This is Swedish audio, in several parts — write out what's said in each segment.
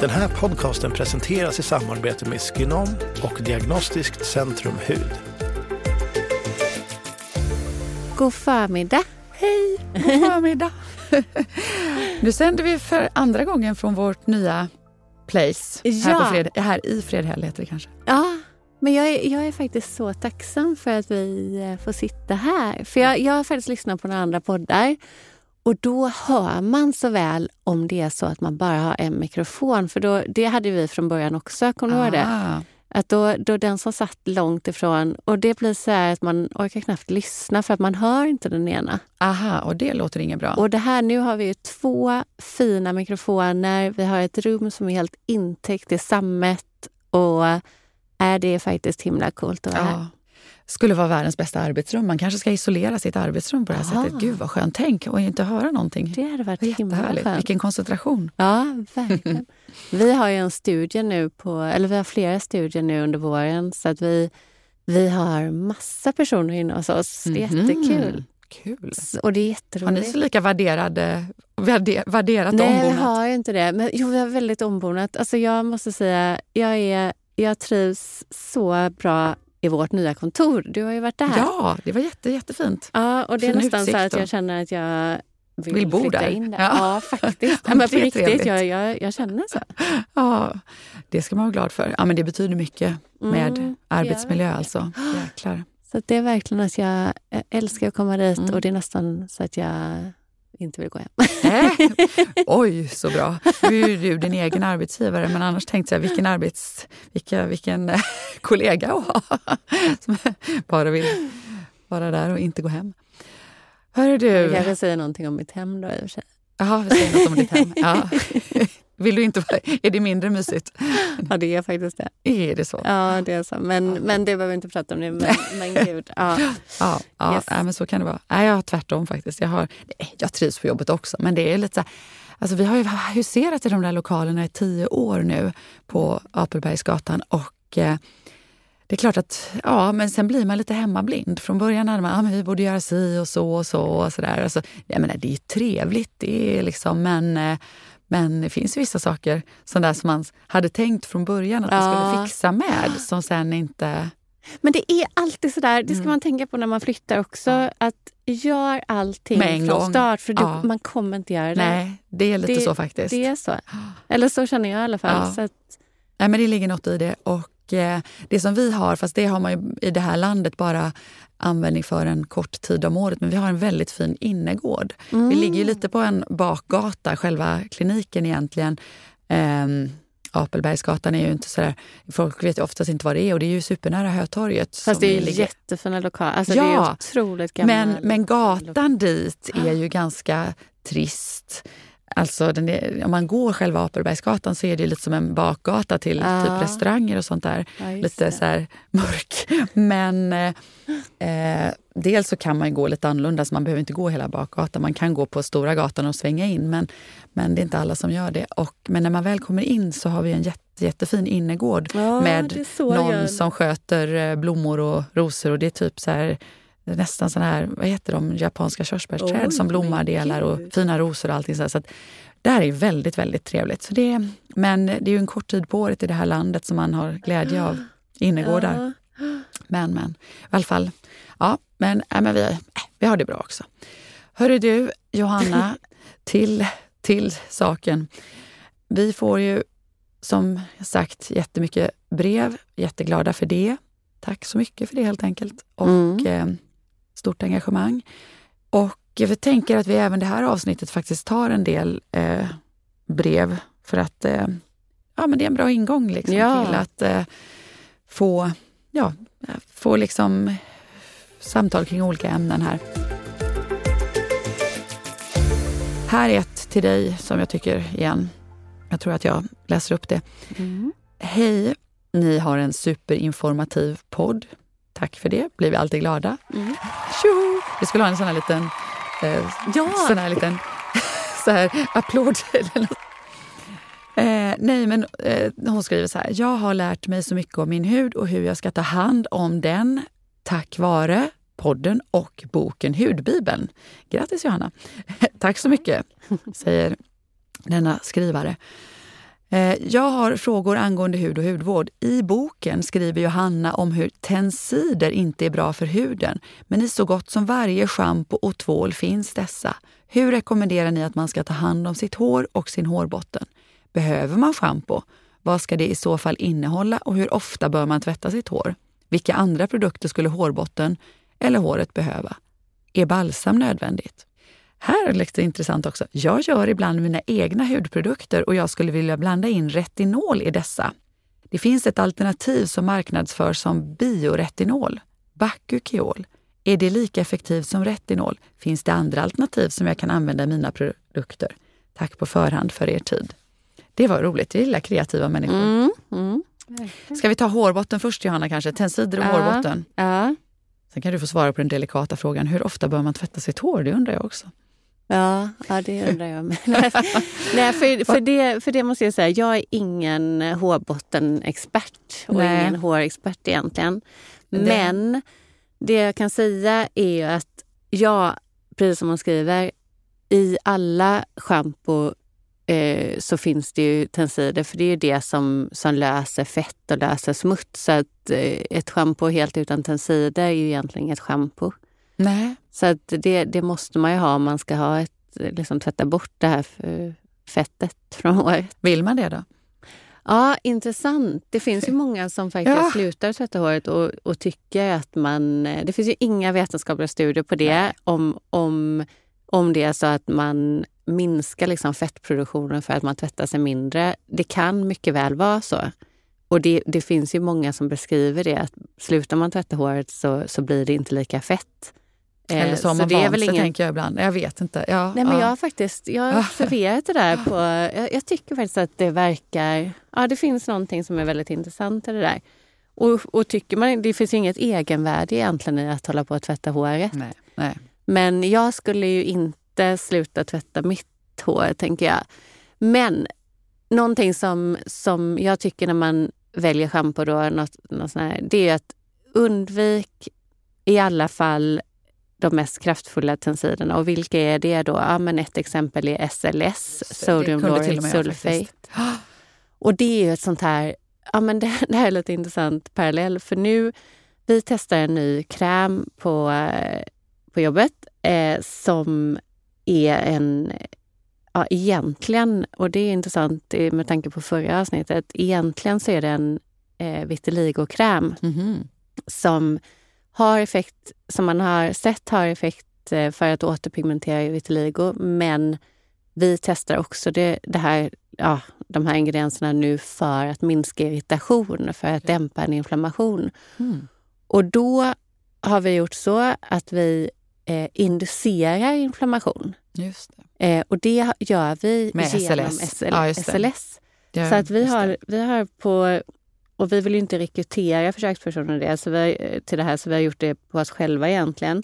Den här podcasten presenteras i samarbete med Skinom och Diagnostiskt Centrum Hud. God förmiddag. Hej, god förmiddag. nu sänder vi för andra gången från vårt nya place Ja. här, på Fred, här i Fredhäll heter det kanske. Ja, men jag är, jag är faktiskt så tacksam för att vi eh, får sitta här. För jag, jag har faktiskt lyssnat på några andra poddar och då hör man så väl om det är så att man bara har en mikrofon. För då, det hade vi från början också, kommer du ihåg det? Ah, Att då, då den som satt långt ifrån, och det blir så här att man orkar knappt lyssna för att man hör inte den ena. aha, och det låter inget bra. Och det här, nu har vi ju två fina mikrofoner. Vi har ett rum som är helt intäckt i sammet. Och är det är faktiskt himla coolt att vara här. Skulle vara världens bästa arbetsrum. Man kanske ska isolera sitt arbetsrum på det här Aha. sättet. Gud vad skönt. Tänk och inte höra någonting. Det hade varit himla skönt. Vilken koncentration. Ja, verkligen. vi har ju en studie nu på, eller vi har flera studier nu under våren så att vi, vi har massa personer inne hos oss. Det är Mhm. jättekul. Kul. Och det är Har ni jätteroligt. så lika värderade, värde, värderat Nej, vi ombonat? har ju inte det. Men jo, vi har väldigt ombonat. Alltså jag måste säga, jag, är, jag trivs så bra i vårt nya kontor. Du har ju varit där. Ja, det var jätte, jättefint. Ja, och det är Fin nästan så utsikt att och- jag känner att jag vill, Vill bo flytta där. in där. Ja. Ja, faktiskt. Ja, men det på är riktigt, trevligt. jag, jag, jag känner så. Ja, det ska man vara glad för. Ja, men det betyder mycket med Mm, arbetsmiljö ja, alltså. Jäklar. Så att det är verkligen att jag, jag älskar att komma dit Mm. och det är nästan så att jag inte vill gå hem. Äh, oj, så bra. Nu är ju du din egen arbetsgivare, men annars tänkte jag vilken arbets... Vilka, vilken eh, kollega att ha som bara vill vara där och inte gå hem. Jag du... kanske säger någonting om mitt hem då i och för sig. Jaha, vi säger något om ditt hem. Ja. Vill du inte. Är det mindre mysigt? Ja, det är faktiskt det. Är det så? Ja, det är så. Men, men det behöver vi inte prata om nu. Men, men gud. Ja. Ja, ja Yes. nej, men så kan det vara. Nej, jag har tvärtom faktiskt. Jag, har, jag trivs på jobbet också, men det är lite så här, alltså Vi har ju huserat i de där lokalerna i tio år nu på Apelbergsgatan och eh, det är klart att, ja, men sen blir man lite hemmablind. Från början hade man, ja men vi borde göra si och så och så och sådär. Alltså, jag menar, det är ju trevligt, det är liksom, men, eh, men det finns vissa saker som, där som man hade tänkt från början att man Ja. skulle fixa med, som sen inte... Men det är alltid sådär, det ska Mm. man tänka på när man flyttar också. Att gör allting från start för du, Ja. man kommer inte göra det. Nej, det är lite Det- så faktiskt. Det är så. Eller så känner jag i alla fall. Ja. Att, Nej, men det ligger något i det. Och det som vi har, fast det har man ju i det här landet bara användning för en kort tid om året, men vi har en väldigt fin innergård. Mm. Vi ligger ju lite på en bakgata, själva kliniken egentligen. Ehm, Apelbergsgatan är ju inte sådär, folk vet ju oftast inte vad det är och det är ju supernära Hötorget. Fast det är ligger- jättefina lokaler. Alltså, Det är Ja, otroligt gamla men, men gatan dit är ju ganska trist. Alltså är, om man går själva Apelbergsgatan så är det lite som en bakgata till Ja. typ restauranger och sånt där. Ja, lite det. så här mörk. Men eh, eh, dels så kan man gå lite annorlunda, så man behöver inte gå hela bakgatan. Man kan gå på stora gatan och svänga in, men, men det är inte alla som gör det. Och, men när man väl kommer in så har vi en jätte, jättefin innergård Ja, med någon som sköter eh, blommor och rosor. Och det är typ så här, det är nästan sån här, vad heter de, japanska körsbärsträd Oj, som blommar delar och fina rosor och allting. Så, så att, det här är väldigt, väldigt trevligt. Så det, men det är ju en kort tid på året i det här landet som man har glädje av innergårdar. Men, men. I alla fall. Ja, men, äh, men vi, äh, vi har det bra också. Hörru du, Johanna, till, till saken. Vi får ju som sagt jättemycket brev. Jätteglada för det. Tack så mycket för det helt enkelt. Och Mm. eh, stort engagemang. Och jag tänker att vi även det här avsnittet faktiskt tar en del eh, brev för att eh, ja, men det är en bra ingång liksom, Ja. till att eh, få, ja, få liksom samtal kring olika ämnen här. Här är ett till dig som jag tycker igen. Jag tror att jag läser upp det. Mm. Hej, ni har en superinformativ podd. Tack för det, blir vi alltid glada. Mm. Tjoho! Vi skulle ha en sån här liten, eh, ja. sån här liten så här, applåd. Eh, nej, men eh, hon skriver så här. Jag har lärt mig så mycket om min hud och hur jag ska ta hand om den tack vare podden och boken Hudbibeln. Grattis Johanna! Tack så mycket, säger denna skrivare. Eh, jag har frågor angående hud och hudvård. I boken skriver Johanna om hur tensider inte är bra för huden, men i så gott som varje schampo och tvål finns dessa. Hur rekommenderar ni att man ska ta hand om sitt hår och sin hårbotten? Behöver man schampo? Vad ska det i så fall innehålla och hur ofta bör man tvätta sitt hår? Vilka andra produkter skulle hårbotten eller håret behöva? Är balsam nödvändigt? Här är det intressant också. Jag gör ibland mina egna hudprodukter och jag skulle vilja blanda in retinol i dessa. Det finns ett alternativ som marknadsförs som bioretinol, Bakukiol. Är det lika effektivt som retinol? Finns det andra alternativ som jag kan använda i mina produkter? Tack på förhand för er tid. Det var roligt. Jag gillar kreativa människor. Mm, mm. Ska vi ta hårbotten först Johanna kanske? Tändsidor och ja, hårbotten. Ja. Sen kan du få svara på den delikata frågan, hur ofta bör man tvätta sitt hår? Det undrar jag också. Ja, ja det undrar jag med. Nej, för, för, det, för det måste jag säga, jag är ingen hårbottenexpert och Nej. ingen hårexpert egentligen. Men det jag kan säga är att jag, precis som hon skriver, i alla schampo eh, så finns det ju tensider för det är ju det som, som löser fett och löser smuts. Så att eh, ett schampo helt utan tensider är ju egentligen inget schampo. Nej. Så att det, det måste man ju ha om man ska ha ett, liksom tvätta bort det här fettet från håret. Vill man det då? Ja, intressant. Det finns ju många som faktiskt ja. slutar tvätta håret och, och, tycker att man... Det finns ju inga vetenskapliga studier på det om, om, om det är så att man minskar liksom fettproduktionen för att man tvättar sig mindre. Det kan mycket väl vara så. Och det, det finns ju många som beskriver det, att slutar man tvätta håret så, så blir det inte lika fett. Eller så har man vant sig, ingen... tänker jag ibland. Jag vet inte. Ja, Nej, men ja. Jag har faktiskt jag har observerat det där. På, jag, jag, tycker faktiskt att det verkar... Ja, det finns någonting som är väldigt intressant i det där. Och, och tycker man, det finns ju inget egenvärde egentligen i att hålla på att tvätta håret. Nej, nej. Men jag skulle ju inte sluta tvätta mitt hår, tänker jag. Men någonting som, som jag tycker när man väljer schampo, något, något det är att undvik i alla fall de mest kraftfulla tensiderna. Och vilka är det då? Ja, men ett exempel är SLS, Sodium Lauryl Sulfate. Och det är ju ett sånt här, ja men det, det här är lite intressant parallell för nu, vi testar en ny kräm på, eh, på jobbet eh, som är en, ja egentligen, och det är intressant med tanke på förra avsnittet, egentligen så är det en eh, vitiligo-kräm mm -hmm. som har effekt, som man har sett har effekt eh, för att återpigmentera vitiligo. Men vi testar också det, det här, ja, de här ingredienserna nu för att minska irritation, för att dämpa en inflammation. Mm. Och då har vi gjort så att vi eh, inducerar inflammation. Just det. Eh, och det gör vi Med genom SLS. SL, ja, SLS. Så att vi har, vi har på och vi vill inte rekrytera försökspersoner det, så vi, till det här, så vi har gjort det på oss själva egentligen.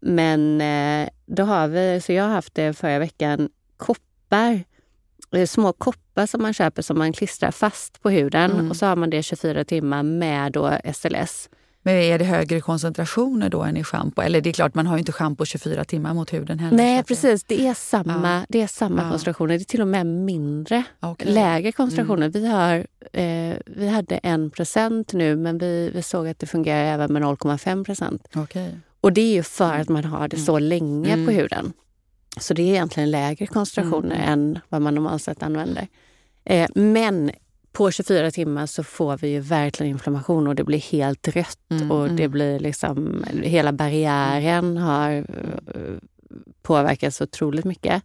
Men eh, då har vi, så jag har haft det förra veckan, koppar. Eh, små koppar som man köper som man klistrar fast på huden mm. och så har man det 24 timmar med då SLS. Men är det högre koncentrationer då än i schampo? Eller det är klart, man har ju inte schampo 24 timmar mot huden heller. Nej, precis. Det är samma, ja. det är samma ja. koncentrationer. Det är till och med mindre, okay. lägre koncentrationer. Mm. Vi, har, eh, vi hade 1 procent nu, men vi, vi såg att det fungerar även med 0,5 procent. Okay. Och det är ju för att man har det så mm. länge mm. på huden. Så det är egentligen lägre koncentrationer mm. än vad man normalt sett använder. Eh, men på 24 timmar så får vi ju verkligen inflammation och det blir helt rött mm, och det mm. blir liksom, hela barriären har uh, påverkats otroligt mycket.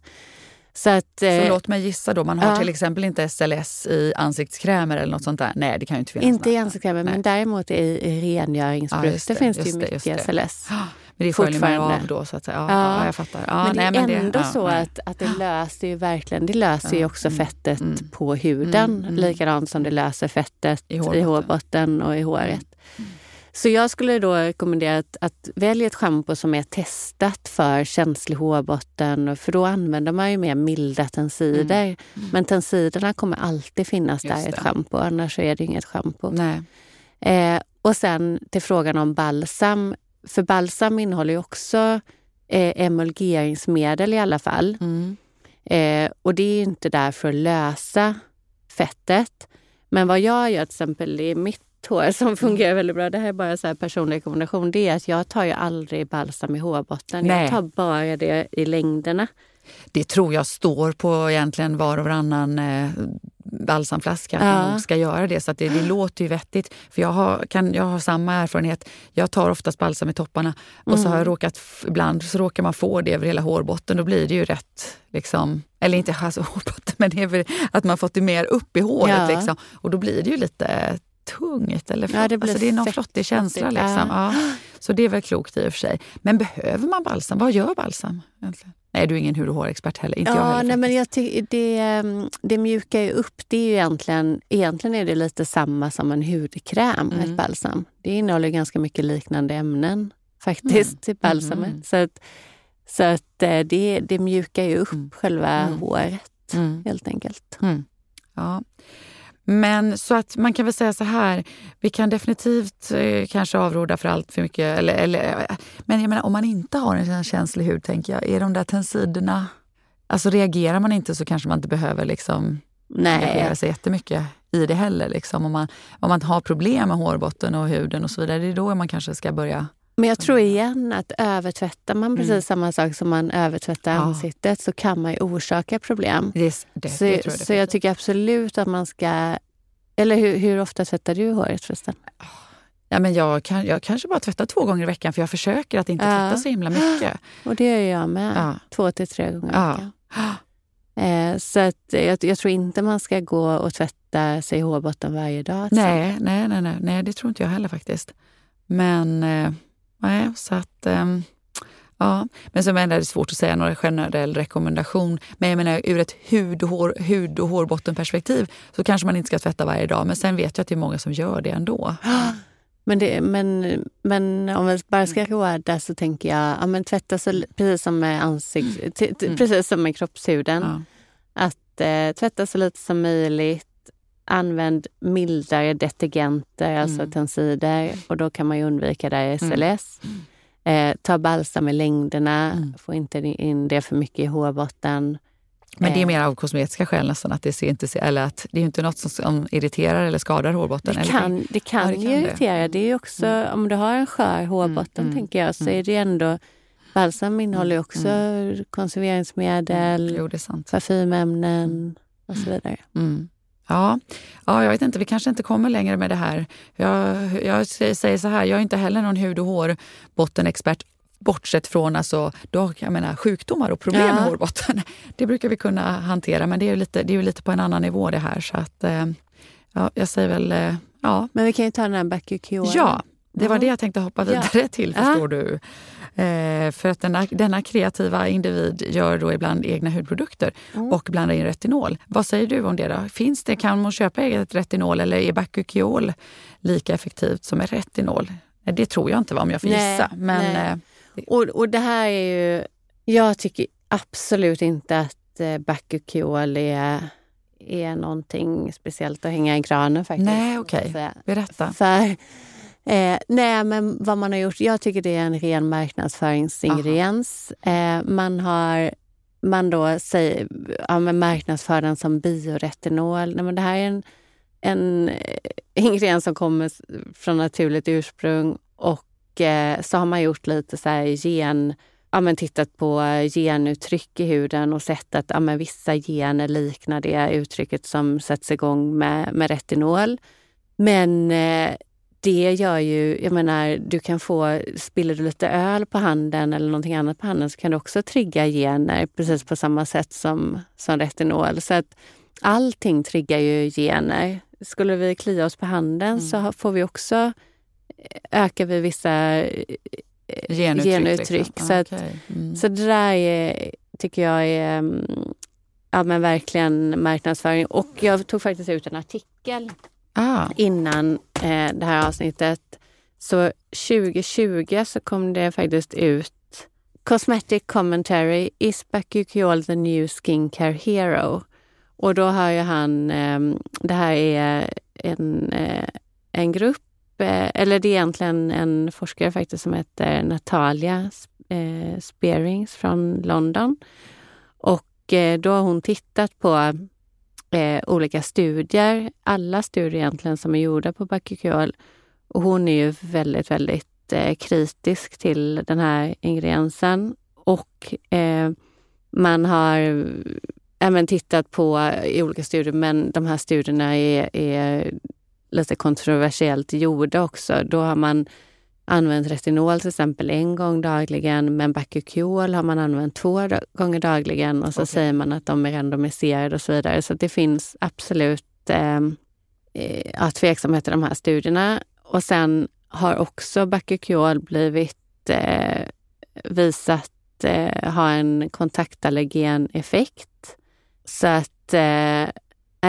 Så, att, så eh, låt mig gissa då, man har ja. till exempel inte SLS i ansiktskrämer eller något sånt där? Nej, det kan ju inte finnas. Inte i ansiktskrämer, men däremot i, i rengöringsprodukter ja, det, finns det ju mycket det, SLS. Men det sköljer man ju av då så att. Ja, Ja. ja. jag fattar. Ja, men det nej, är ändå ja, så att, att det löser ju verkligen, det löser ju också mm, fettet mm. på huden. Mm, mm. Likadant som det löser fettet I i hårbotten. hårbotten, och i håret. Mm. Så jag skulle då rekommendera att, att välja ett schampo som är testat för känslig hårbotten. För då använder man ju mer milda tensider. Men tensiderna kommer alltid finnas Mm. Just där i ett det. schampo, annars är det inget schampo. Eh, och sen till frågan om balsam. För balsam innehåller ju också eh, emulgeringsmedel i alla fall. Mm. Eh, och det är ju inte där för att lösa fettet. Men vad jag gör till exempel i mitt hår som fungerar väldigt bra, det här är bara så här personlig rekommendation, det är att jag tar ju aldrig balsam i hårbotten. Nej. Jag tar bara det i längderna. Det tror jag står på egentligen var och varannan eh, balsamflaska. Att Ja. man nog ska göra det. Så att det, det låter ju vettigt. För jag har, kan, jag har samma erfarenhet. Jag tar oftast balsam i topparna och så har jag råkat, f- ibland så råkar man få det över hela hårbotten. Då blir det ju rätt, liksom, eller inte alltså hårbotten, men det är väl att man fått det mer upp i håret. Ja. Liksom. Och då blir det ju lite tungt. Eller Ja, det alltså, det är någon flottig känsla. Liksom. Ja. Så det är väl klokt i och för sig. Men behöver man balsam? Vad gör balsam egentligen? Nej, du är ingen hud och hårexpert heller. Inte jag Ja, heller. nej, men jag ty- det, ehm, det mjukar ju upp. Det är ju egentligen, egentligen är det lite samma som en hudkräm, Mm. ett balsam. Det innehåller ganska mycket liknande ämnen faktiskt i balsamet. Mhm. Så att, så att eh, det, det mjukar ju upp Mm. själva Mm. håret Mm. helt enkelt. Mm. Ja. Men så att man kan väl säga så här, vi kan definitivt eh, kanske avråda för allt för mycket. Eller, eller, eh, men jag menar, om man inte har en känslig hud, tänker jag, är de där tensiderna... Alltså reagerar man inte så kanske man inte behöver liksom engagera Nej, sig jättemycket i det heller. Liksom. Om, man, om man har problem med hårbotten och huden och så vidare, det är då man kanske ska börja... men jag tror igen att övertvättar man precis Mm. samma sak som man övertvättar Ja. ansiktet så kan man ju orsaka problem. Det, det, så, jag så jag tycker absolut att man ska... Eller hur, hur ofta tvättar du håret förresten? Ja, men jag, kan, jag kanske bara tvättar två gånger i veckan för jag försöker att inte Ja. tvätta så himla mycket. Och det gör jag med. Ja. Två till tre gånger i veckan. Eh, så att jag, jag tror inte man ska gå och tvätta sig i hårbotten varje dag. alltså. Nej, nej, nej, nej, nej, det tror inte jag heller faktiskt. Men eh, nej, så att... ehm, ja. Men menar jag, det är svårt att säga någon generell rekommendation. Men jag menar ur ett hud och, hår, hud och hårbottenperspektiv så kanske man inte ska tvätta varje dag. Men sen vet jag att det är många som gör det ändå. Men, det, men, men om vi bara ska råda så tänker jag ja, men tvätta så, precis som med ansikts, t- t- Mm. precis som med kroppshuden. Ja. Att eh, tvätta så lite som möjligt. Använd mildare detergenter, alltså Mm. tensider. Och då kan man ju undvika där SLS. Eh, ta balsam i längderna. Mm. Få inte in det för mycket i hårbotten. Men det är Eh. mer av kosmetiska skäl nästan. Att det, ser inte, eller att det är inte något som, som irriterar eller skadar hårbotten. Det eller? kan, det kan Ja, det ju kan det. irritera. Det är ju också, om du har en skör hårbotten Mm, mm, tänker jag, så mm. är det ändå... Balsam innehåller ju också konserveringsmedel, Jo, det är parfymämnen och så vidare. Mm. Ja. ja, jag vet inte, vi kanske inte kommer längre med det här. Jag, jag säger så här, jag är inte heller någon hud och hårbottenexpert bortsett från alltså, då, jag menar, sjukdomar och problem Ja. med hårbotten. Det brukar vi kunna hantera, men det är ju lite, det är lite på en annan nivå det här. Så att, eh, ja, jag säger väl eh, ja. Men vi kan ju ta den här Bakuchiol. Ja, det var Ja. det jag tänkte hoppa Ja. vidare till, Ja. förstår du. Eh, för att denna, denna kreativa individ gör då ibland egna hudprodukter Mm. och blandar in retinol. Vad säger du om det? då? Finns det, Kan man köpa eget retinol eller är Bakuchiol lika effektivt som är retinol? Det tror jag inte va, om jag får Nej, gissa. Men, nej. eh, Och, och det här är ju... Jag tycker absolut inte att eh, Bakuchiol är, är någonting speciellt att hänga i granen faktiskt. Nej, okej. säga. berätta. För, eh, nej, men vad man har gjort, jag tycker det är en ren marknadsföringsingrediens. Eh, man har man då säger, ja, men marknadsför den som bioretinol. Nej, men det här är en, en eh, ingrediens som kommer från naturligt ursprung och eh, så har man gjort lite så här gen ja, men tittat på genuttryck i huden och sett att ja, men vissa gener liknar det uttrycket som sätts igång med, med retinol. Men eh, det gör ju, jag menar, du kan få, spiller du lite öl på handen eller någonting annat på handen så kan du också trigga gener precis på samma sätt som, som retinol. Så att allting triggar ju gener. Skulle vi klia oss på handen så har- får vi också, ökar vi vissa genuttryck. genuttryck. Liksom. Så, att, Okej. mm. så det där är, tycker jag är mm, ja, men verkligen marknadsföring. Och jag tog faktiskt ut en artikel ah, innan eh, det här avsnittet. Så 2020 så kom det faktiskt ut Cosmetic Commentary Is Bakuchiol the new skincare hero? Och då har ju han, eh, det här är en, eh, en grupp, eh, eller det är egentligen en forskare faktiskt som heter Natalia eh, Spearings från London. Och eh, då har hon tittat på eh, olika studier, alla studier egentligen som är gjorda på Bakuchiol. Och hon är ju väldigt, väldigt eh, kritisk till den här ingrediensen. Och eh, man har även tittat på i olika studier, men de här studierna är, är lite kontroversiellt gjorda också. Då har man använt retinol till exempel en gång dagligen, men Bakuchiol har man använt två gånger dagligen och så Okej. säger man att de är randomiserade och så vidare. Så det finns absolut eh, eh, ja, tveksamhet i de här studierna. Och sen har också Bakuchiol blivit eh, visat eh, ha en kontaktallergen effekt. Så att eh,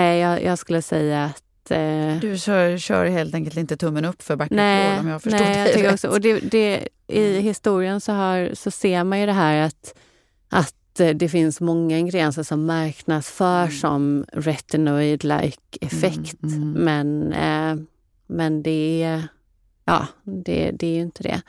jag, jag skulle säga att eh, du kör, kör helt enkelt inte tummen upp för Bakuchiol Nej, om jag har förstått nej, dig rätt. också. Och det, det, I historien så, har, så ser man ju det här att, att eh, det finns många ingredienser som marknadsför Mm. som retinoid-like effekt. Mm, mm. Men, eh, men det, är- ja, det, det är ju inte det.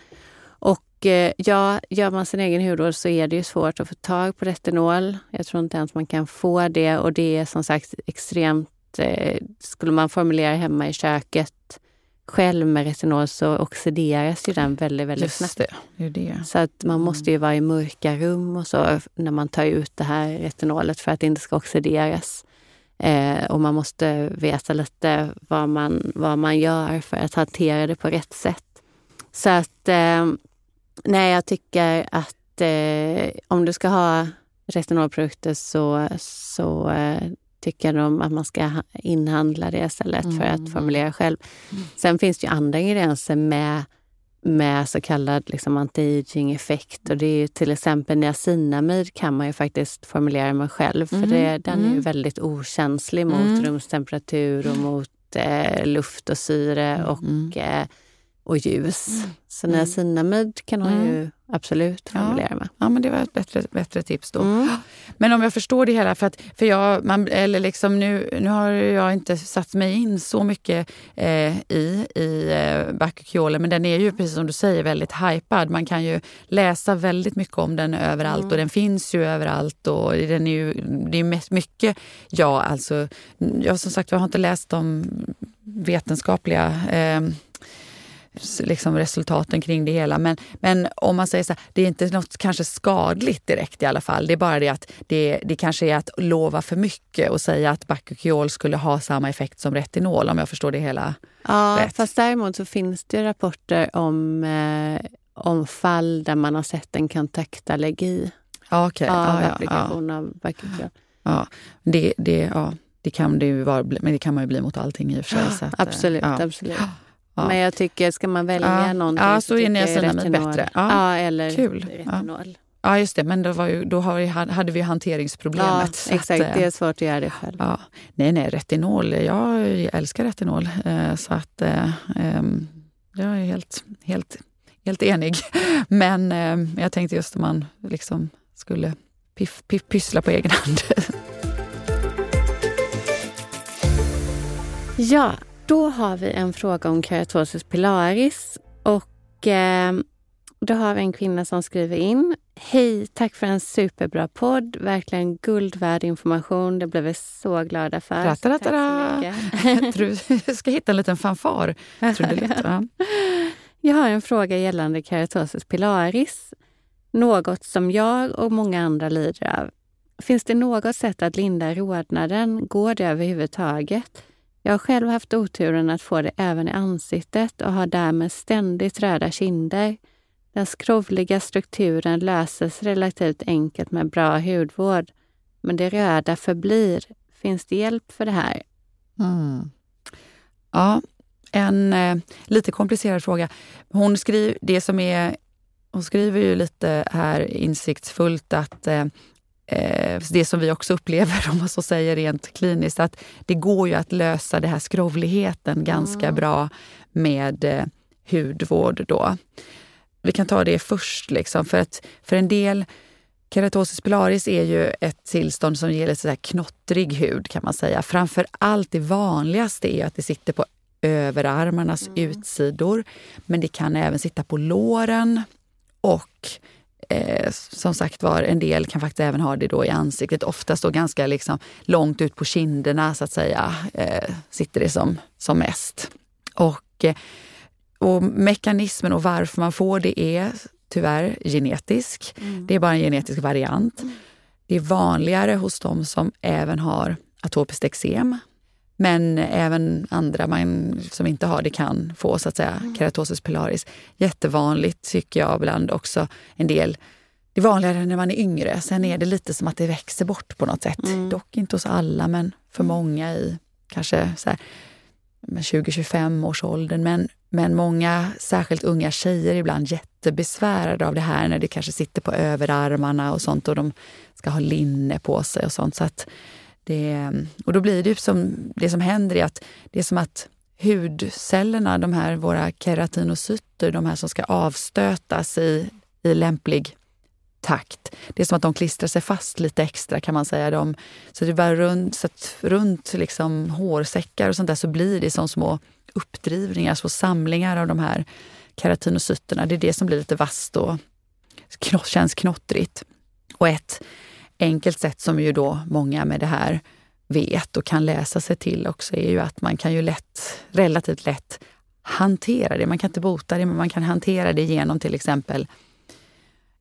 Och eh, ja, gör man sin egen hudvård så är det ju svårt att få tag på retinol. Jag tror inte ens man kan få det och det är som sagt extremt... Eh, skulle man formulera hemma i köket själv med retinol så oxideras ju den väldigt, väldigt snabbt. Just det, det det. Så att man måste ju vara i mörka rum och så när man tar ut det här retinolet för att det inte ska oxideras. Eh, och man måste veta lite vad man, vad man gör för att hantera det på rätt sätt. Så att eh, nej, jag tycker att eh, om du ska ha retinolprodukter så, så eh, tycker de att man ska ha- inhandla det istället för Mm. att formulera själv. Sen finns det ju andra ingredienser med med så kallad liksom anti-aging effekt. Och det är ju till exempel niacinamid kan man ju faktiskt formulera med själv. För Mm, det, den är ju mm. väldigt okänslig mot Mm. rumstemperatur och mot eh, luft och syre och, Mm. eh, och ljus. Så Mm. niacinamid kan man Mm. ju absolut Ja. formulera med. Ja, men det var ett bättre, bättre tips då. Mm. Men om jag förstår det hela, för, att, för jag, man, eller liksom nu, nu har jag inte satt mig in så mycket eh, i, i eh, Bakuchiolen, men den är ju precis som du säger väldigt hypad. Man kan ju läsa väldigt mycket om den överallt Mm. och den finns ju överallt. Och den är ju, det är mycket, ja alltså, jag som sagt jag har inte läst de vetenskapliga eh, liksom resultaten kring det hela. Men, men om man säger så här, det är inte något kanske skadligt direkt i alla fall. Det är bara det att det, det kanske är att lova för mycket och säga att Bakuchiol skulle ha samma effekt som retinol om jag förstår det hela. Ja, Rätt. fast däremot så finns det rapporter om, eh, om fall där man har sett en kontaktallergi okej. av Ja, ja, ja, applikation av Bakuchiol. ja. Det, det, ja, det kan det ju vara, men det kan man ju bli mot allting i och för sig. Att, eh, Absolut, absolut. Ja. Men jag tycker, ska man välja Ja. någonting Ja, så är tycker jag retinol. bättre. Ja, Ja. eller Kul. retinol. Ja, just det. Men då, ju, då vi, hade vi Ja, hanteringsproblemet. så att, exakt. eh, Det är svårt att göra det själv. Ja, nej, nej, retinol. Jag älskar retinol. Eh, Så att eh, ehm, jag är helt, helt, helt enig. Men eh, jag tänkte just om man liksom skulle piff, piff, pyssla på egen hand. Ja, då har vi en fråga om keratosis pilaris. Och eh, då har vi en kvinna som skriver in. Hej, tack för en superbra podd. Verkligen guld värd information. Det blev vi så glada för. Tack så Ratatatada. mycket. Tror du ska hitta en liten fanfar. Lätt? Ja. Jag har en fråga gällande keratosis pilaris. Något som jag och många andra lider av. Finns det något sätt att lindra rodnaden? Går det överhuvudtaget? Jag har själv haft oturen att få det även i ansiktet och har därmed ständigt röda kinder. Den skrovliga strukturen löses relativt enkelt med bra hudvård. Men det röda förblir. Finns det hjälp för det här? Mm. Ja, en eh, lite komplicerad fråga. Hon skriver, det som är hon skriver ju lite här insiktsfullt att eh det som vi också upplever, om man så säger rent kliniskt, att det går ju att lösa det här skrovligheten ganska mm. bra med eh, hudvård då. Vi kan ta det först, liksom, för att för en del Keratosis pilaris är ju ett tillstånd som ger lite så knottrig hud kan man säga. Framför allt det vanligaste är att det sitter på överarmarnas mm. utsidor. Men det kan även sitta på låren och eh, som sagt var, en del kan faktiskt även ha det då i ansiktet. Oftast då ganska liksom långt ut på kinderna så att säga eh, sitter det som, som mest. Och, eh, och mekanismen och varför man får det är tyvärr genetisk. Mm. Det är bara en genetisk variant. Mm. Det är vanligare hos de som även har atopiskt eksem. Men även andra man, som inte har det kan få så att säga mm. keratosis pilaris. Jättevanligt tycker jag bland också en del. Det är vanligare när man är yngre. Sen är det lite som att det växer bort på något sätt. Mm. Dock inte hos alla, men för mm. många i kanske 20-25 års åldern. Men, men många, särskilt unga tjejer, är ibland jättebesvärade av det här när det kanske sitter på överarmarna och sånt och de ska ha linne på sig och sånt. Så att det, och då blir det som, det som händer är att det är som att hudcellerna, de här våra keratinocyter, de här som ska avstötas i, i lämplig takt. Det är som att de klistrar sig fast lite extra kan man säga. De, så det bara runt, så att runt liksom hårsäckar och sånt där så blir det som små uppdrivningar, små samlingar av de här keratinocyterna. Det är det som blir lite vasst och känns knottrigt. Och ett enkelt sätt som ju då många med det här vet och kan läsa sig till också är ju att man kan ju lätt, relativt lätt hantera det. Man kan inte bota det, men man kan hantera det genom till exempel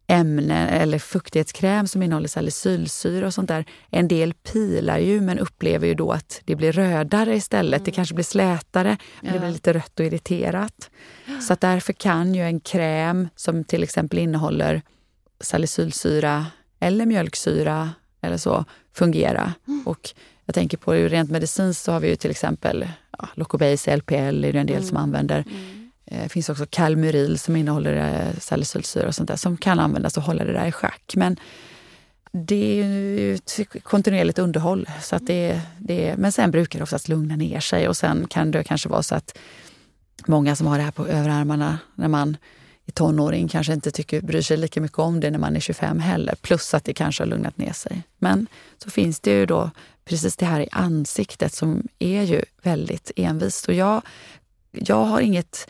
ämnen eller fuktighetskräm som innehåller salicylsyra och sånt där. En del pilar ju men upplever ju då att det blir rödare istället. Mm. Det kanske blir slätare, ja. det blir lite rött och irriterat. Så att därför kan ju en kräm som till exempel innehåller salicylsyra eller mjölksyra eller så fungera. Mm. Och jag tänker på rent medicinskt så har vi ju till exempel ja, Locobase, LPL är det en del mm. som använder. Mm. Eh, det finns också Calmyril som innehåller eh, salicylsyra och sånt där som kan användas och hålla det där i schack. Men det är ju ett kontinuerligt underhåll. Så att det, det, men sen brukar det oftast lugna ner sig och sen kan det kanske vara så att många som har det här på överarmarna när man i tonåring kanske inte tycker, bryr sig lika mycket om det när man är 25 heller. Plus att det kanske har lugnat ner sig. Men så finns det ju då precis det här i ansiktet som är ju väldigt envist. Och jag, jag har inget,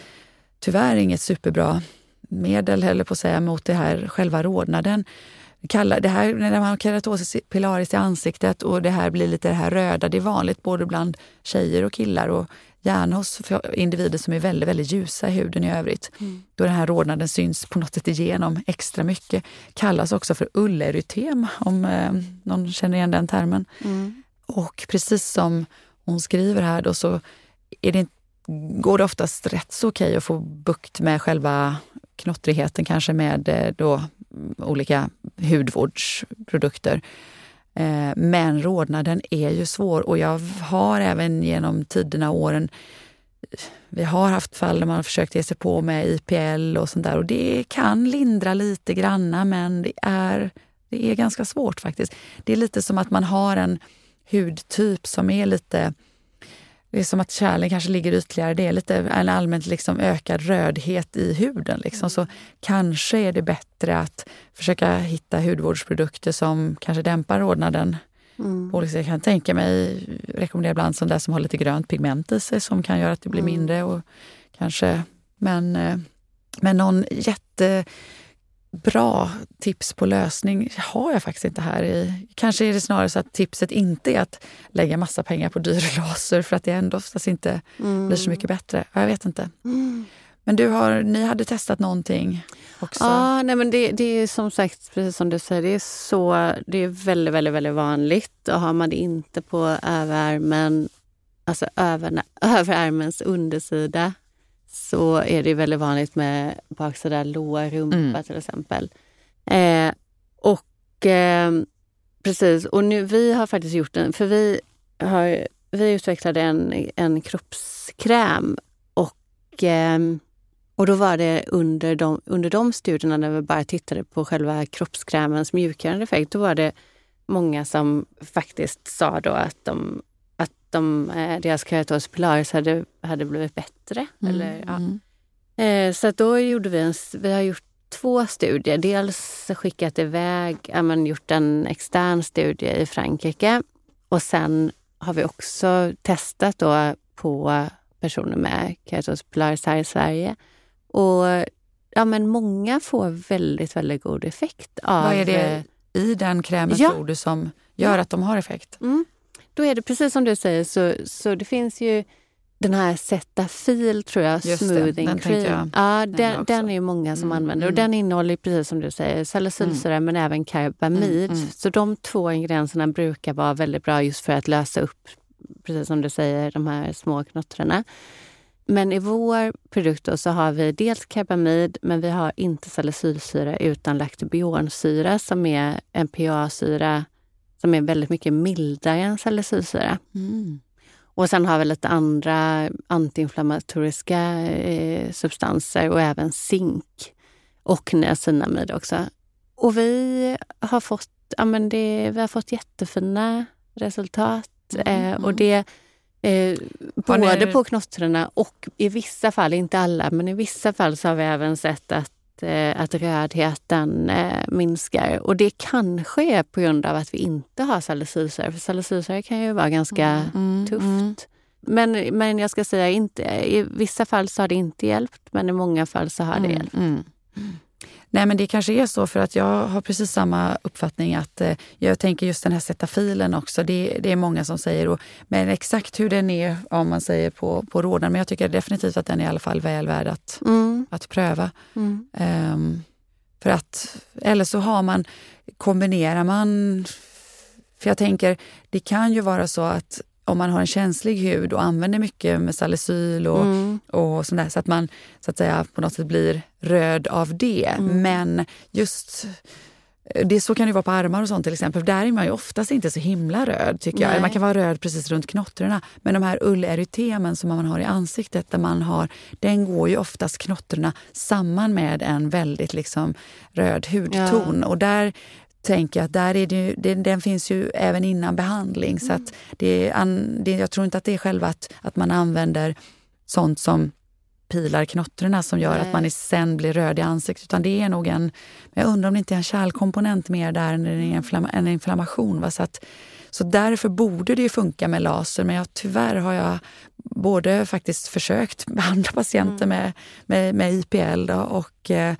tyvärr inget superbra medel heller på att säga mot det här själva rodnaden. Kalla, det här, när man har keratosis pilaris i ansiktet och det här blir lite det här röda, det är vanligt både bland tjejer och killar och gärna hos individer som är väldigt, väldigt ljusa i huden i övrigt. Mm. Då den här rodnaden syns på något sätt igenom extra mycket. Kallas också för ullerytem om eh, någon känner igen den termen. Mm. Och precis som hon skriver här då så är det, går det oftast rätt så okej att få bukt med själva knottrigheten kanske med eh, då olika hudvårdsprodukter. Eh, men rodnaden är ju svår och jag har även genom tiderna och åren vi har haft fall där man har försökt ge sig på med IPL och sånt där och det kan lindra lite granna men det är, det är ganska svårt faktiskt. Det är lite som att man har en hudtyp som är lite det är som att kärlen kanske ligger ytligare. Det är lite en allmänt liksom ökad rödhet i huden. Liksom. Så kanske är det bättre att försöka hitta hudvårdsprodukter som kanske dämpar rodnaden. Mm. Jag kan tänka mig, rekommendera ibland sånt där som har lite grönt pigment i sig som kan göra att det blir mm. mindre. Och kanske, men, eh, men någon jätte bra tips på lösning har jag faktiskt inte här. i. Kanske är det snarare så att tipset inte är att lägga massa pengar på dyr laser för att det ändå oftast inte mm. blir så mycket bättre. Jag vet inte. Mm. Men du har, ni hade testat någonting också? Ja, nej men det, det, är som sagt, precis som du säger, det är, så, det är väldigt, väldigt, väldigt vanligt. Och har man det inte på överarmen, alltså över, överarmens undersida, så är det väldigt vanligt med baksida lår, rumpa mm. till exempel. Eh, och eh, precis, och nu vi har faktiskt gjort en, för vi har vi utvecklade en, en kroppskräm och eh, Och då var det under de, under de studierna när vi bara tittade på själva kroppskrämens mjukgörande effekt, då var det många som faktiskt sa då att, de, de, eh, deras pilaris hade, hade blivit bättre. Mm. Eller, ja. Mm. Eh, Så att då gjorde vi en, vi har gjort två studier. Dels skickat iväg, ja, men gjort en extern studie i Frankrike och sen har vi också testat då på personer med pilaris här i Sverige. Och ja, men många får väldigt, väldigt god effekt av... Vad är det eh, i den krämen Ja. tror du som gör att de har effekt? Mm. Då är det precis som du säger, så, så det finns ju den här Cetaphil, tror jag, Just det, smoothing den cream. jag Ja, den, också. den är ju många som Mm, använder. Och mm. den innehåller precis som du säger salicylsyra men även karbamid. Mm, mm. Så de två ingredienserna brukar vara väldigt bra just för att lösa upp, precis som du säger, de här små knottrarna. Men i vår produkt så har vi dels karbamid, men vi har inte salicylsyra utan laktobionsyra som är en PA-syra som är väldigt mycket mildare än salicylsyra. Mm. Och sen har vi lite andra antiinflammatoriska eh, substanser och även zink och niacinamid också. Och vi har fått, ja, men det, vi har fått jättefina resultat. Mm, eh, och det eh, både ni- på knottrarna och i vissa fall, inte alla, men i vissa fall så har vi även sett att eh, att rödheten eh, minskar. Och det kanske är på grund av att vi inte har salicylsyra. För salicylsyra kan ju vara ganska Mm, tufft. mm. Men, men jag ska säga, inte, i vissa fall så har det inte hjälpt, men i många fall så har det hjälpt. Mm. Nej men det kanske är så för att jag har precis samma uppfattning att eh, jag tänker just den här cetafilen också. Det, det är många som säger, och, men exakt hur den är om man säger på, på råden. Men jag tycker definitivt att den är i alla fall väl värd att, Mm. att pröva. Mm. Ehm, för att, eller så har man, kombinerar man... För jag tänker, det kan ju vara så att om man har en känslig hud och använder mycket med salicyl och, Mm. och sånt där, så att man så att säga på något sätt blir röd av det. Mm. Men just det, så kan det vara på armar och sånt till exempel. Där är man ju oftast inte så himla röd tycker jag. Nej. Man kan vara röd precis runt knottrorna. Men de här ullerytemen som man har i ansiktet, där man har, den går ju oftast knottrorna samman med en väldigt liksom röd hudton. Och där tänker jag att där är det, ju- det, den finns ju även innan behandling. Så att det, är an, det, jag tror inte att det är själva att, att man använder sånt som pilar knottrorna som gör Nej. att man sen blir röd i ansiktet. Utan det är nog en, jag undrar om det inte är en kärlkomponent mer där än en, inflamma, en inflammation. Va? Så, att, så därför borde det ju funka med laser. Men jag, tyvärr har jag både faktiskt försökt behandla patienter med, med, med IPL då, och, eh,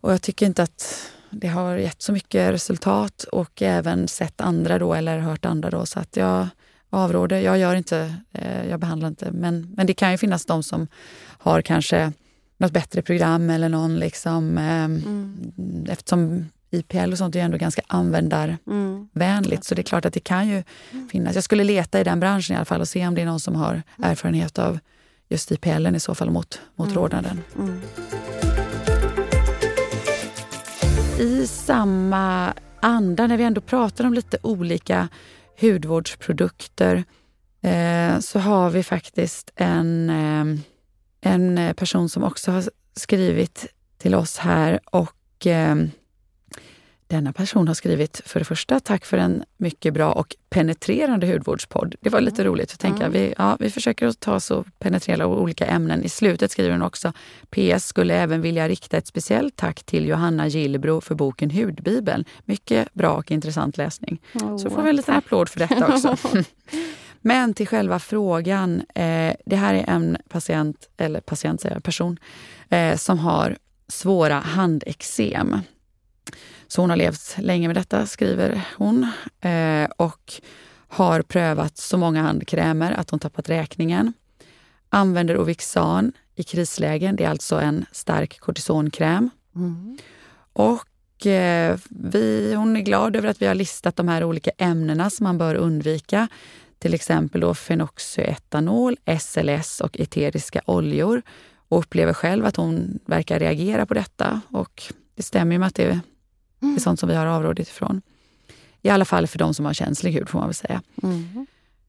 och jag tycker inte att det har gett så mycket resultat och även sett andra då eller hört andra då. Så att jag avråder. Jag gör inte, eh, jag behandlar inte. Men, men det kan ju finnas de som har kanske något bättre program eller någon liksom eh, eftersom IPL och sånt är ändå ganska användarvänligt. Mm. Så det är klart att det kan ju finnas. Jag skulle leta i den branschen i alla fall och se om det är någon som har erfarenhet av just IPL i så fall mot, mot rodnaden. Mm. I samma anda, när vi ändå pratar om lite olika hudvårdsprodukter, eh, så har vi faktiskt en, eh, en person som också har skrivit till oss här och eh, denna person har skrivit för det första, tack för en mycket bra och penetrerande hudvårdspodd. Det var lite roligt att tänka. Vi, ja, vi försöker att ta så penetrera olika ämnen. I slutet skriver hon också, PS skulle även vilja rikta ett speciellt tack till Johanna Gillbro för boken Hudbibeln. Mycket bra och intressant läsning. Så får vi en liten applåd för detta också. Men till själva frågan. Eh, det här är en patient, eller patient säger jag, person, eh, som har svåra handexem. Så hon har levt länge med detta, skriver hon. Eh, och har prövat så många handkrämer att hon tappat räkningen. Använder Ovixan i krislägen. Det är alltså en stark kortisonkräm. Mm. Och eh, vi, hon är glad över att vi har listat de här olika ämnena som man bör undvika. Till exempel då fenoxyetanol, SLS och eteriska oljor. Och upplever själv att hon verkar reagera på detta. Och det stämmer ju med att det det är sånt som vi har avrådit ifrån. I alla fall för de som har känslig hud får man väl säga. Mm.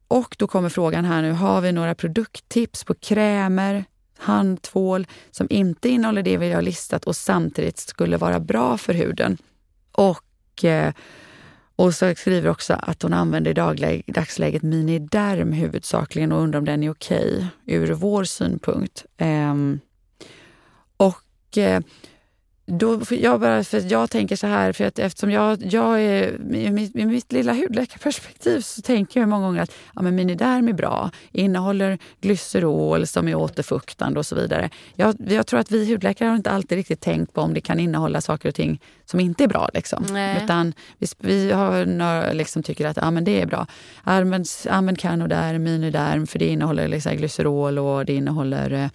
Och då kommer frågan här nu, har vi några produkttips på krämer, handtvål som inte innehåller det vi har listat och samtidigt skulle vara bra för huden. Och, eh, och så skriver också att hon använder i dagläge, dagsläget Miniderm huvudsakligen och undrar om den är okej ur vår synpunkt. Um, och eh, då, jag, bara, för jag tänker så här, för att eftersom jag, jag är, i mitt, i mitt lilla hudläkarperspektiv så tänker jag många gånger att ja, men Miniderm är bra, innehåller glycerol som är återfuktande och så vidare. Jag, jag tror att vi hudläkare har inte alltid riktigt tänkt på om det kan innehålla saker och ting som inte är bra. Liksom. Utan vi, vi har några, liksom, tycker att ja, men det är bra. Använd, använd Canoderm, Miniderm för det innehåller liksom, glycerol och det innehåller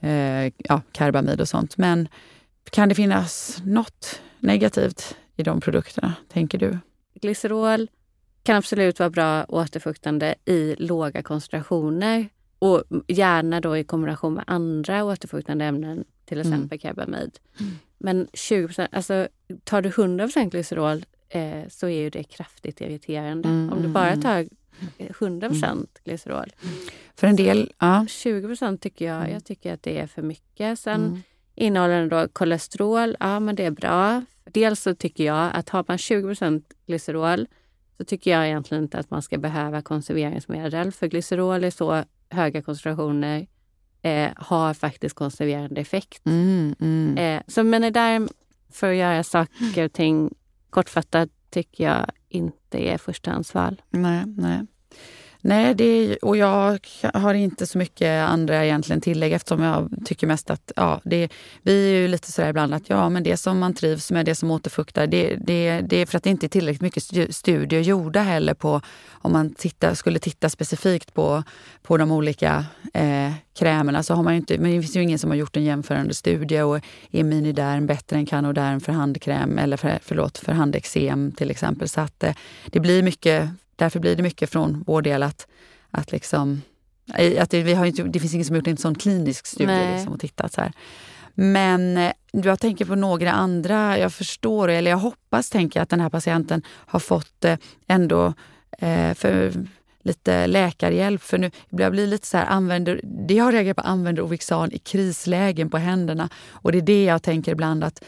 eh, ja, karbamid och sånt. Men kan det finnas något negativt i de produkterna, tänker du? Glycerol kan absolut vara bra återfuktande i låga koncentrationer och gärna då i kombination med andra återfuktande ämnen, till mm. exempel mm. karbamid. Mm. Men 20% alltså tar du 100 glycerol eh, så är ju det kraftigt irriterande. Mm, Om du bara mm, tar 100 mm. glycerol. För en del, ja. 20% tycker jag, jag tycker att det är för mycket. Sen Innehåller den då kolesterol? Ja, men det är bra. Dels så tycker jag att har man 20% glycerol så tycker jag egentligen inte att man ska behöva konserveringsmedel. För glycerol i så höga koncentrationer eh, har faktiskt konserverande effekt. Mm, mm. Eh, så Meniderm, för att göra saker och ting kortfattat, tycker jag inte är förstahandsval. Nej, nej. Nej, det är, och jag har inte så mycket andra egentligen tillägg eftersom jag tycker mest att ja, det, vi är ju lite sådär ibland att ja, men det som man trivs med, det som återfuktar, det, det, det är för att det inte är tillräckligt mycket studier gjorda heller på om man titta, skulle titta specifikt på, på de olika eh, krämerna så har man ju inte, men det finns ju ingen som har gjort en jämförande studie och är Miniderm bättre än Canoderm för handkräm eller för, förlåt, för handexem till exempel. Så att eh, det blir mycket därför blir det mycket från vår del att, att liksom... Att det, vi har inte, det finns ingen som har gjort en sån klinisk studie liksom, och tittat så här. Men eh, jag tänker på några andra. Jag förstår, eller jag hoppas, tänker att den här patienten har fått eh, ändå eh, för lite läkarhjälp. För nu jag blir lite så här, använder, det jag reagerar på använder Ovixan i krislägen på händerna. Och det är det jag tänker ibland att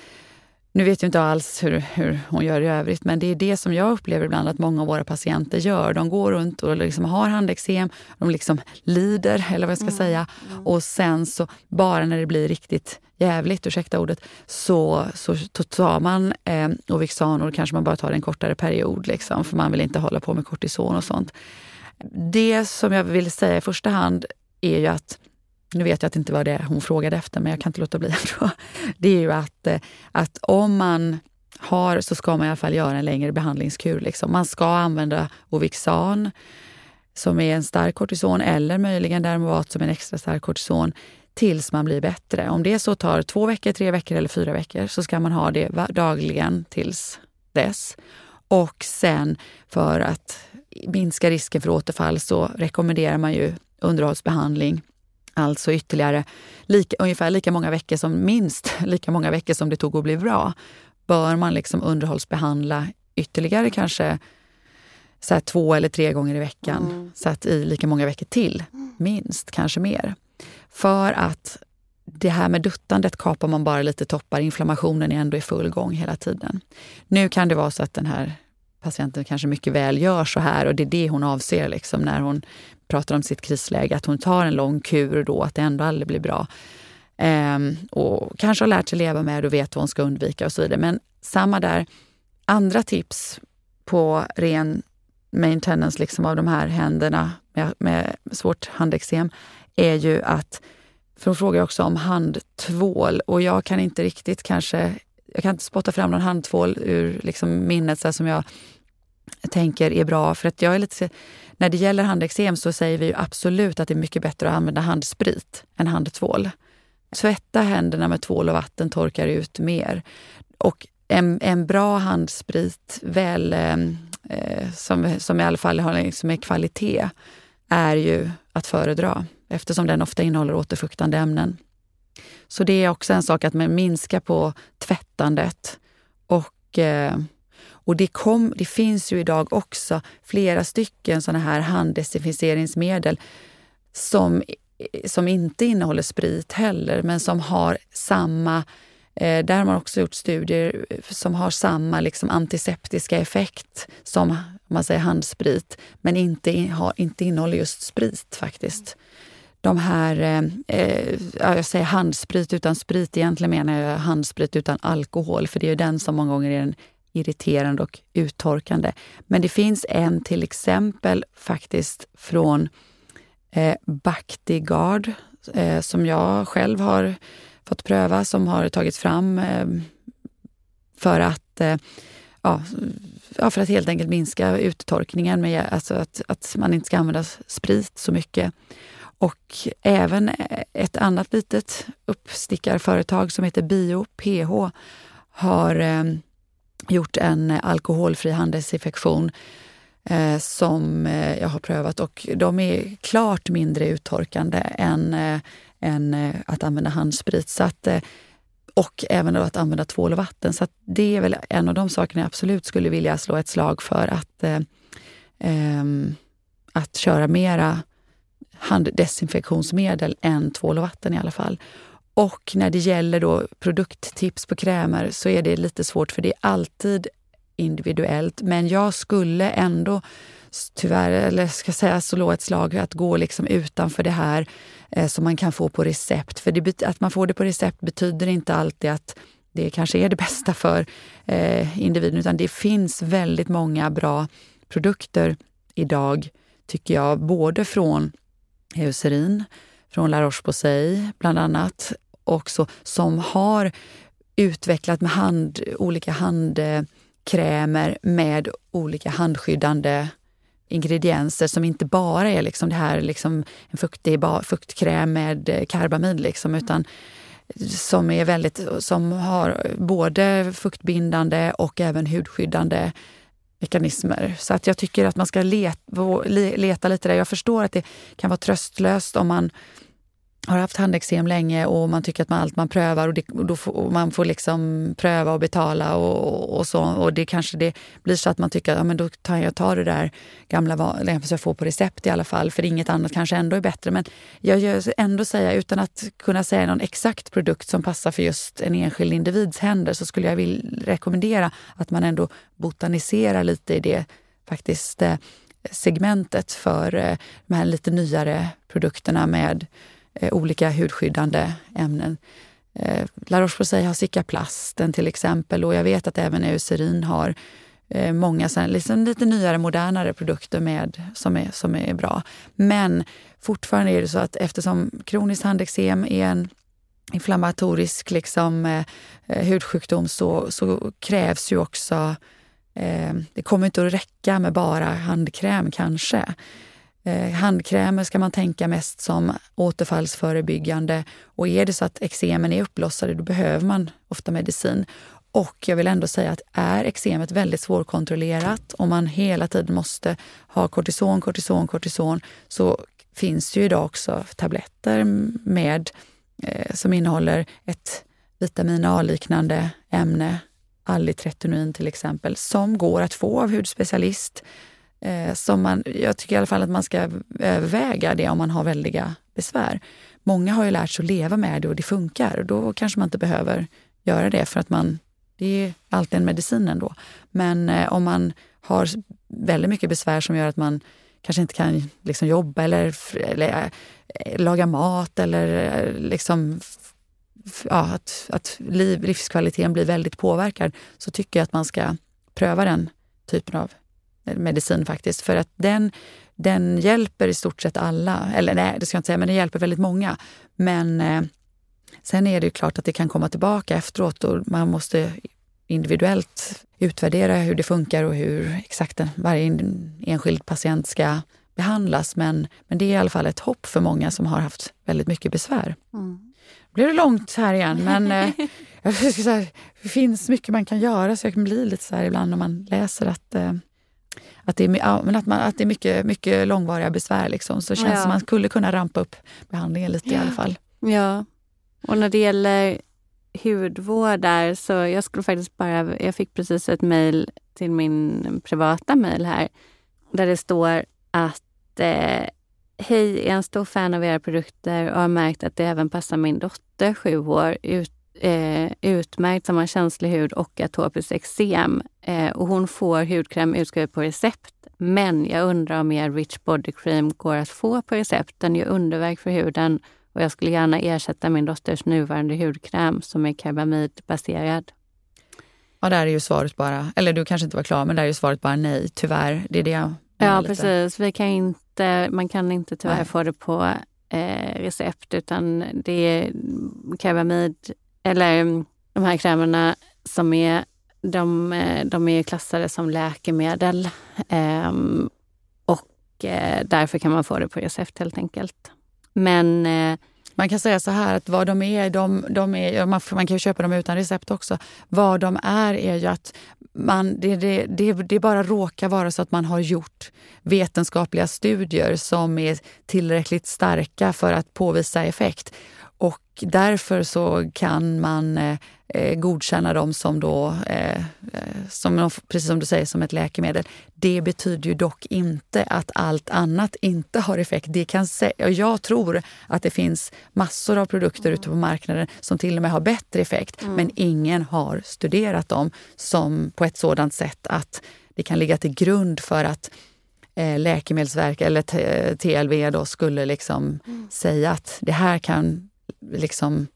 nu vet jag inte alls hur, hur hon gör i övrigt, men det är det som jag upplever ibland att många av våra patienter gör. De går runt och liksom har handexem, de liksom lider, eller vad jag ska mm. säga. Mm. Och sen så, bara när det blir riktigt jävligt, ursäkta ordet, så, så, så tar man eh, Ovixan och kanske man bara tar en kortare period, liksom, för man vill inte hålla på med kortison och sånt. Det som jag vill säga i första hand är ju att nu vet jag att det inte var det hon frågade efter, men jag kan inte låta bli ändå. Det är ju att, eh, att om man har så ska man i alla fall göra en längre behandlingskur. Liksom. Man ska använda Ovixan som är en stark kortison eller möjligen Dermovat som är en extra stark kortison tills man blir bättre. Om det så tar två veckor, tre veckor eller fyra veckor så ska man ha det dagligen tills dess. Och sen för att minska risken för återfall så rekommenderar man ju underhållsbehandling Alltså ytterligare lika, ungefär lika många veckor som, minst lika många veckor som det tog att bli bra, bör man liksom underhållsbehandla ytterligare kanske så här två eller tre gånger i veckan. Mm. Så att i lika många veckor till, minst, kanske mer. För att det här med duttandet kapar man bara lite toppar. Inflammationen är ändå i full gång hela tiden. Nu kan det vara så att den här patienten kanske mycket väl gör så här och det är det hon avser liksom när hon pratar om sitt krisläge, att hon tar en lång kur då, att det ändå aldrig blir bra. Ehm, och kanske har lärt sig leva med det och vet vad hon ska undvika och så vidare. Men samma där, andra tips på ren maintenance liksom av de här händerna med, med svårt handexem är ju att, för hon frågar också om handtvål och jag kan inte riktigt kanske, jag kan inte spotta fram någon handtvål ur liksom minnet så som jag tänker är bra. För att jag är lite, när det gäller handexem så säger vi absolut att det är mycket bättre att använda handsprit än handtvål. Tvätta händerna med tvål och vatten torkar ut mer. Och en, en bra handsprit, väl, ehm, eh, som, som i alla fall har liksom kvalitet, är ju att föredra eftersom den ofta innehåller återfuktande ämnen. Så det är också en sak att minska på tvättandet och eh, och det, kom, det finns ju idag också flera stycken sådana här handdesinficeringsmedel som som inte innehåller sprit heller, men som har samma eh, där har man också gjort studier som har samma liksom, antiseptiska effekt som man säger handsprit, men inte, har, inte innehåller just sprit faktiskt. De här, eh, eh jag säger handsprit utan sprit, egentligen menar jag handsprit utan alkohol, för det är den som många gånger är den irriterande och uttorkande. Men det finns en till exempel faktiskt från eh, Bactiguard eh, som jag själv har fått pröva som har tagits fram eh, för att eh, ja, för att helt enkelt minska uttorkningen, med, alltså att, att man inte ska använda sprit så mycket. Och även eh, ett annat litet uppstickarföretag som heter Bio PH har eh, gjort en alkoholfri handelsinfektion eh, som eh, jag har prövat och de är klart mindre uttorkande än, eh, än eh, att använda handsprit. Så att, eh, och även att använda tvål och vatten. Så det är väl en av de sakerna jag absolut skulle vilja slå ett slag för. Att, eh, ehm, att köra mera handdesinfektionsmedel än tvål och vatten i alla fall. Och när det gäller då produkttips på krämer så är det lite svårt för det är alltid individuellt. Men jag skulle ändå tyvärr, eller ska säga slå ett slag att gå liksom utanför det här eh, som man kan få på recept. För det, att man får det på recept betyder inte alltid att det kanske är det bästa för eh, individen, utan det finns väldigt många bra produkter idag, tycker jag, både från Eucerin, från La Roche-Posay bland annat, också som har utvecklat med hand, olika handkrämer med olika handskyddande ingredienser som inte bara är liksom det här liksom en fuktig fuktkräm med eh, karbamid, liksom, utan som, är väldigt, som har både fuktbindande och även hudskyddande mekanismer. Så att jag tycker att man ska leta, leta lite där. Jag förstår att det kan vara tröstlöst om man har haft handeksem länge och man tycker att man, allt man prövar och, det, och då får, och man får liksom pröva och betala och, och, så. Och det kanske det blir så att man tycker att ja, men då tar jag tar det där gamla som jag får på recept i alla fall, för inget annat kanske ändå är bättre. Men jag gör ändå säga, utan att kunna säga någon exakt produkt som passar för just en enskild individs händer, så skulle jag vilja rekommendera att man ändå botaniserar lite i det faktiskt eh, segmentet för eh, de här lite nyare produkterna med eh, olika hudskyddande ämnen. Eh, La Roche-Posay har Cicaplasten till exempel och jag vet att även Eucerin har eh, många sen, liksom lite nyare, modernare produkter med, som, är, som är bra. Men fortfarande är det så att eftersom kroniskt handeksem är en inflammatorisk liksom, eh, eh, hudsjukdom så, så krävs ju också eh, det kommer inte att räcka med bara handkräm kanske. Eh, handkrämer ska man tänka mest som återfallsförebyggande och är det så att eksemen är uppblossade då behöver man ofta medicin. Och jag vill ändå säga att är eksemet väldigt svårkontrollerat och man hela tiden måste ha kortison, kortison, kortison så finns det ju idag också tabletter med, eh, som innehåller ett vitamin A-liknande ämne, allitretinoin till exempel, som går att få av hudspecialist Eh, som man, jag tycker i alla fall att man ska överväga det om man har väldiga besvär. Många har ju lärt sig att leva med det och det funkar. Och då kanske man inte behöver göra det för att man, det är alltid en medicin ändå. Men eh, om man har väldigt mycket besvär som gör att man kanske inte kan liksom jobba eller, eller äh, laga mat eller eh, liksom, ja, att, att liv, livskvaliteten blir väldigt påverkad så tycker jag att man ska pröva den typen av medicin faktiskt. För att den, den hjälper i stort sett alla. Eller nej, det ska jag inte säga, men den hjälper väldigt många. Men eh, sen är det klart att det kan komma tillbaka efteråt och man måste individuellt utvärdera hur det funkar och hur exakt varje enskild patient ska behandlas. Men, men det är i alla fall ett hopp för många som har haft väldigt mycket besvär. Mm. Blir det långt här igen, men eh, jag säga, det finns mycket man kan göra så jag kan bli lite så här ibland när man läser att eh, att det är, ja, men att man, att det är mycket, mycket långvariga besvär. Liksom. Så det känns ja. som man skulle kunna rampa upp behandlingen lite ja. i alla fall. Ja, och när det gäller hudvård där så jag skulle faktiskt bara, jag fick precis ett mejl till min privata mejl här där det står att eh, Hej, är en stor fan av era produkter och har märkt att det även passar min dotter, sju år, ut, eh, utmärkt som har känslig hud och atopiskt eksem. Eh, och hon får hudkräm utskriven på recept. Men jag undrar om er Rich Body Cream går att få på recept. Den gör underverk för huden och jag skulle gärna ersätta min dotters nuvarande hudkräm som är karbamidbaserad. Ja, där är ju svaret bara, eller du kanske inte var klar, men där är ju svaret bara nej, tyvärr. Det är det jag Ja, precis. Vi kan inte, man kan inte tyvärr nej. få det på eh, recept utan det är karbamid, eller mm, de här krämerna som är de, eh, de är klassade som läkemedel ehm, och eh, därför kan man få det på recept helt enkelt. Men eh, man kan säga så här att vad de är, de, de är man, man kan ju köpa dem utan recept också. Vad de är är ju att man, det, det, det, det bara råkar vara så att man har gjort vetenskapliga studier som är tillräckligt starka för att påvisa effekt. Och därför så kan man eh, eh, godkänna dem som då, eh, eh, som, precis som du säger, som ett läkemedel. Det betyder ju dock inte att allt annat inte har effekt. Det kan jag tror att det finns massor av produkter mm. ute på marknaden som till och med har bättre effekt, mm. men ingen har studerat dem som på ett sådant sätt att det kan ligga till grund för att eh, Läkemedelsverket eller TLV då skulle liksom mm. säga att det här kan liksom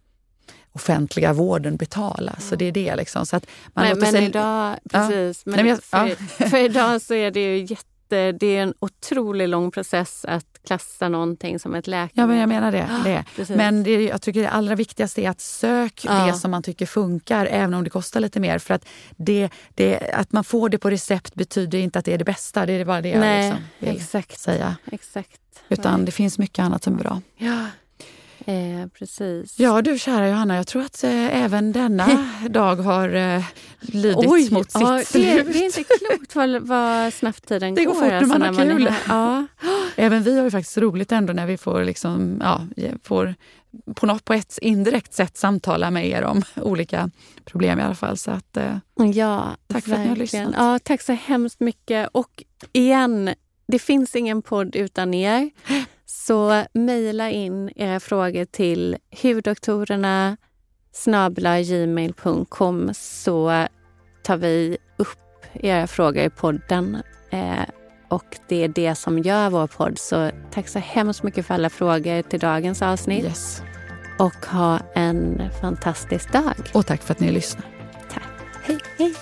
offentliga vården betala. Så det är det. Liksom. Så att man men, men sig... idag, precis. Ja. Men Nej, men jag, för, för, idag så är det ju jätte det är en otroligt lång process att klassa någonting som ett läkemedel. Ja, men jag menar det. det. Men det, jag tycker det allra viktigaste är att sök ja. det som man tycker funkar, även om det kostar lite mer. För att, det, det, att man får det på recept betyder inte att det är det bästa. Det är bara det Nej, jag liksom vill exakt. säga. Exakt. Utan Nej. det finns mycket annat som är bra. Ja. Eh, precis. Ja du kära Johanna, jag tror att eh, även denna dag har eh, lidit Oj, mot sitt ja, slut. Det, det, är inte klokt vad, vad snabbt tiden går. Det går fort alltså, när man har kul. Man ja. Även vi har ju faktiskt roligt ändå när vi får, liksom, ja, får på, något, på ett indirekt sätt samtala med er om olika problem i alla fall. Så att, eh, ja, tack för verkligen. att ni har lyssnat. Ja, tack så hemskt mycket. Och igen, det finns ingen podd utan er. Så mejla in era frågor till huvudoktorerna gmail.com så tar vi upp era frågor i podden. Eh, och det är det som gör vår podd. Så tack så hemskt mycket för alla frågor till dagens avsnitt. Yes. Och ha en fantastisk dag. Och tack för att ni lyssnar. Tack. Hej, hej.